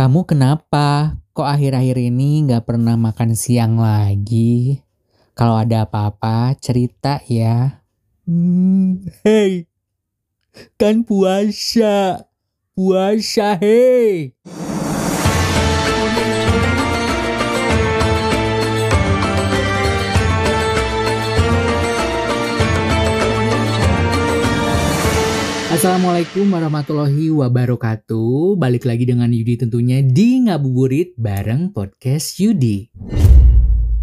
Kamu kenapa? Kok akhir-akhir ini nggak pernah makan siang lagi? Kalau ada apa-apa, cerita ya. Hmm, hei, kan puasa. Puasa, hei. Assalamualaikum warahmatullahi wabarakatuh. Balik lagi dengan Yudi tentunya di Ngabuburit bareng podcast Yudi.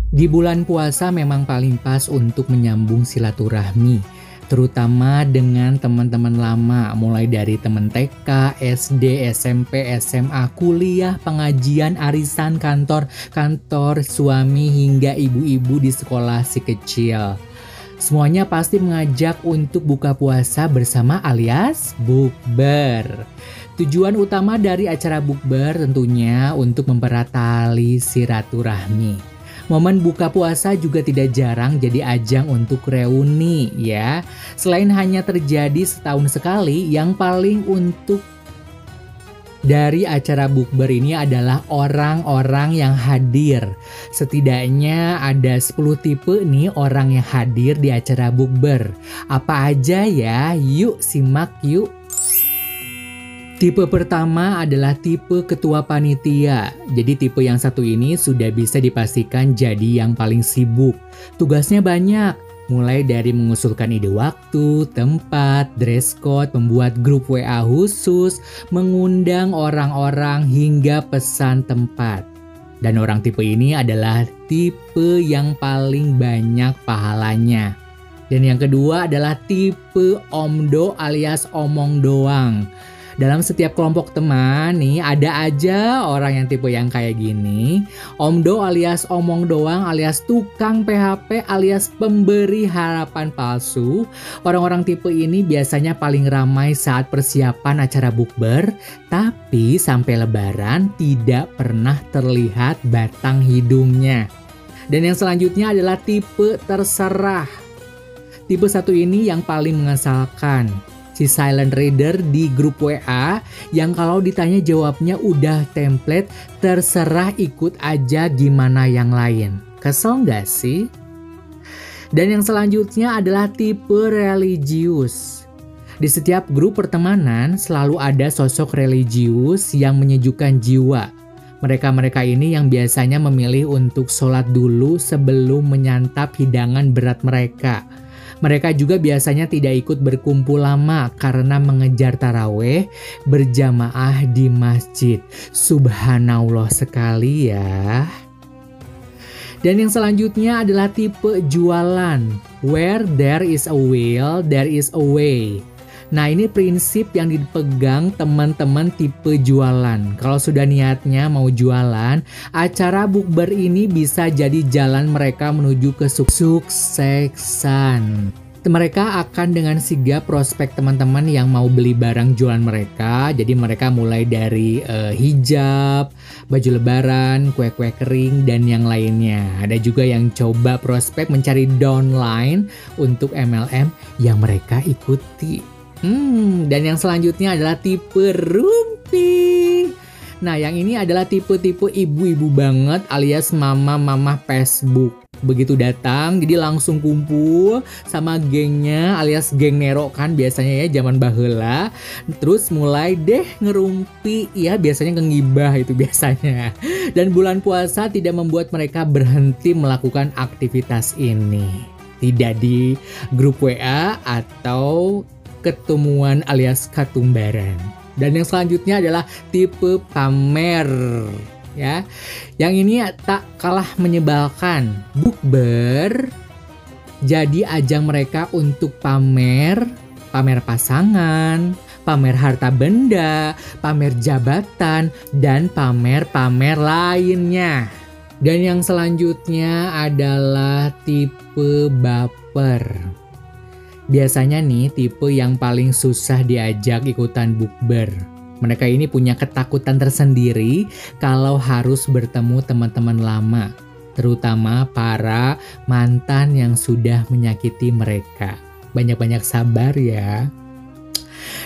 Di bulan puasa memang paling pas untuk menyambung silaturahmi, terutama dengan teman-teman lama, mulai dari teman TK, SD, SMP, SMA, kuliah, pengajian, arisan, kantor, kantor, suami hingga ibu-ibu di sekolah si kecil. Semuanya pasti mengajak untuk buka puasa bersama alias bukber. Tujuan utama dari acara bukber tentunya untuk mempererat tali silaturahmi. Momen buka puasa juga tidak jarang jadi ajang untuk reuni ya. Selain hanya terjadi setahun sekali, yang paling untuk dari acara bukber ini adalah orang-orang yang hadir. Setidaknya ada 10 tipe nih orang yang hadir di acara bukber. Apa aja ya? Yuk simak yuk. Tipe pertama adalah tipe ketua panitia. Jadi tipe yang satu ini sudah bisa dipastikan jadi yang paling sibuk. Tugasnya banyak, Mulai dari mengusulkan ide waktu, tempat, dress code, membuat grup WA khusus, mengundang orang-orang hingga pesan tempat. Dan orang tipe ini adalah tipe yang paling banyak pahalanya. Dan yang kedua adalah tipe omdo alias omong doang. Dalam setiap kelompok teman nih ada aja orang yang tipe yang kayak gini. Omdo alias omong doang alias tukang PHP alias pemberi harapan palsu. Orang-orang tipe ini biasanya paling ramai saat persiapan acara bukber, tapi sampai lebaran tidak pernah terlihat batang hidungnya. Dan yang selanjutnya adalah tipe terserah. Tipe satu ini yang paling mengesalkan si silent reader di grup WA yang kalau ditanya jawabnya udah template terserah ikut aja gimana yang lain. Kesel nggak sih? Dan yang selanjutnya adalah tipe religius. Di setiap grup pertemanan selalu ada sosok religius yang menyejukkan jiwa. Mereka-mereka ini yang biasanya memilih untuk sholat dulu sebelum menyantap hidangan berat mereka mereka juga biasanya tidak ikut berkumpul lama karena mengejar taraweh berjamaah di masjid. Subhanallah sekali ya. Dan yang selanjutnya adalah tipe jualan. Where there is a will, there is a way. Nah ini prinsip yang dipegang teman-teman tipe jualan. Kalau sudah niatnya mau jualan, acara bukber ini bisa jadi jalan mereka menuju ke suksesan mereka akan dengan sigap prospek teman-teman yang mau beli barang jualan mereka. Jadi mereka mulai dari uh, hijab, baju lebaran, kue-kue kering dan yang lainnya. Ada juga yang coba prospek mencari downline untuk MLM yang mereka ikuti. Hmm, dan yang selanjutnya adalah tipe rumpi. Nah, yang ini adalah tipe-tipe ibu-ibu banget alias mama-mama Facebook. Begitu datang, jadi langsung kumpul sama gengnya alias geng Nero kan biasanya ya zaman bahela. Terus mulai deh ngerumpi, ya biasanya ngegibah itu biasanya. Dan bulan puasa tidak membuat mereka berhenti melakukan aktivitas ini. Tidak di grup WA atau ketemuan alias katumbaran. Dan yang selanjutnya adalah tipe pamer ya. Yang ini tak kalah menyebalkan. Bukber jadi ajang mereka untuk pamer, pamer pasangan, pamer harta benda, pamer jabatan, dan pamer-pamer lainnya. Dan yang selanjutnya adalah tipe baper. Biasanya nih tipe yang paling susah diajak ikutan bukber. Mereka ini punya ketakutan tersendiri kalau harus bertemu teman-teman lama, terutama para mantan yang sudah menyakiti mereka. Banyak-banyak sabar ya.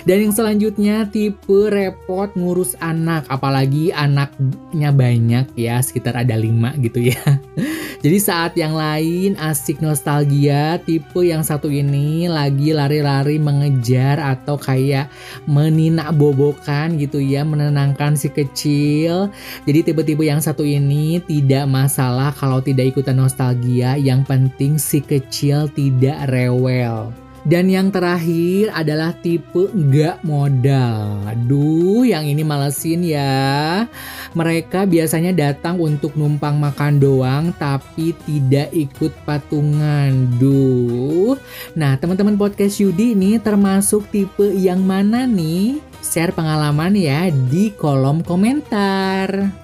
Dan yang selanjutnya tipe repot ngurus anak, apalagi anaknya banyak ya, sekitar ada lima gitu ya. Jadi saat yang lain asik nostalgia, tipe yang satu ini lagi lari-lari mengejar atau kayak meninak bobokan gitu ya, menenangkan si kecil. Jadi tipe-tipe yang satu ini tidak masalah kalau tidak ikutan nostalgia, yang penting si kecil tidak rewel. Dan yang terakhir adalah tipe nggak modal. Aduh, yang ini malesin ya. Mereka biasanya datang untuk numpang makan doang tapi tidak ikut patungan. Duh. Nah, teman-teman podcast Yudi ini termasuk tipe yang mana nih? Share pengalaman ya di kolom komentar.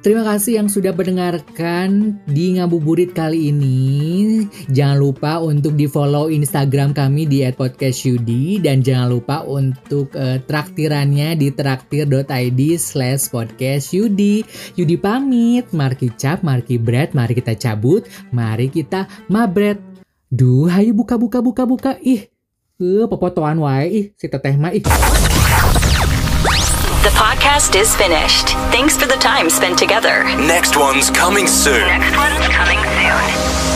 Terima kasih yang sudah mendengarkan di ngabuburit kali ini. Jangan lupa untuk di follow Instagram kami di @podcastyudi dan jangan lupa untuk uh, traktirannya di traktir.id slash podcastyudi. Yudi pamit, mari cap, mari bread, mari kita cabut, mari kita mabret. Duh, hayu buka buka buka buka. Ih, eh, popotoan wae ih, si teteh mah ih. The podcast is finished. Thanks for the time spent together. Next one's coming soon. Next one's coming soon.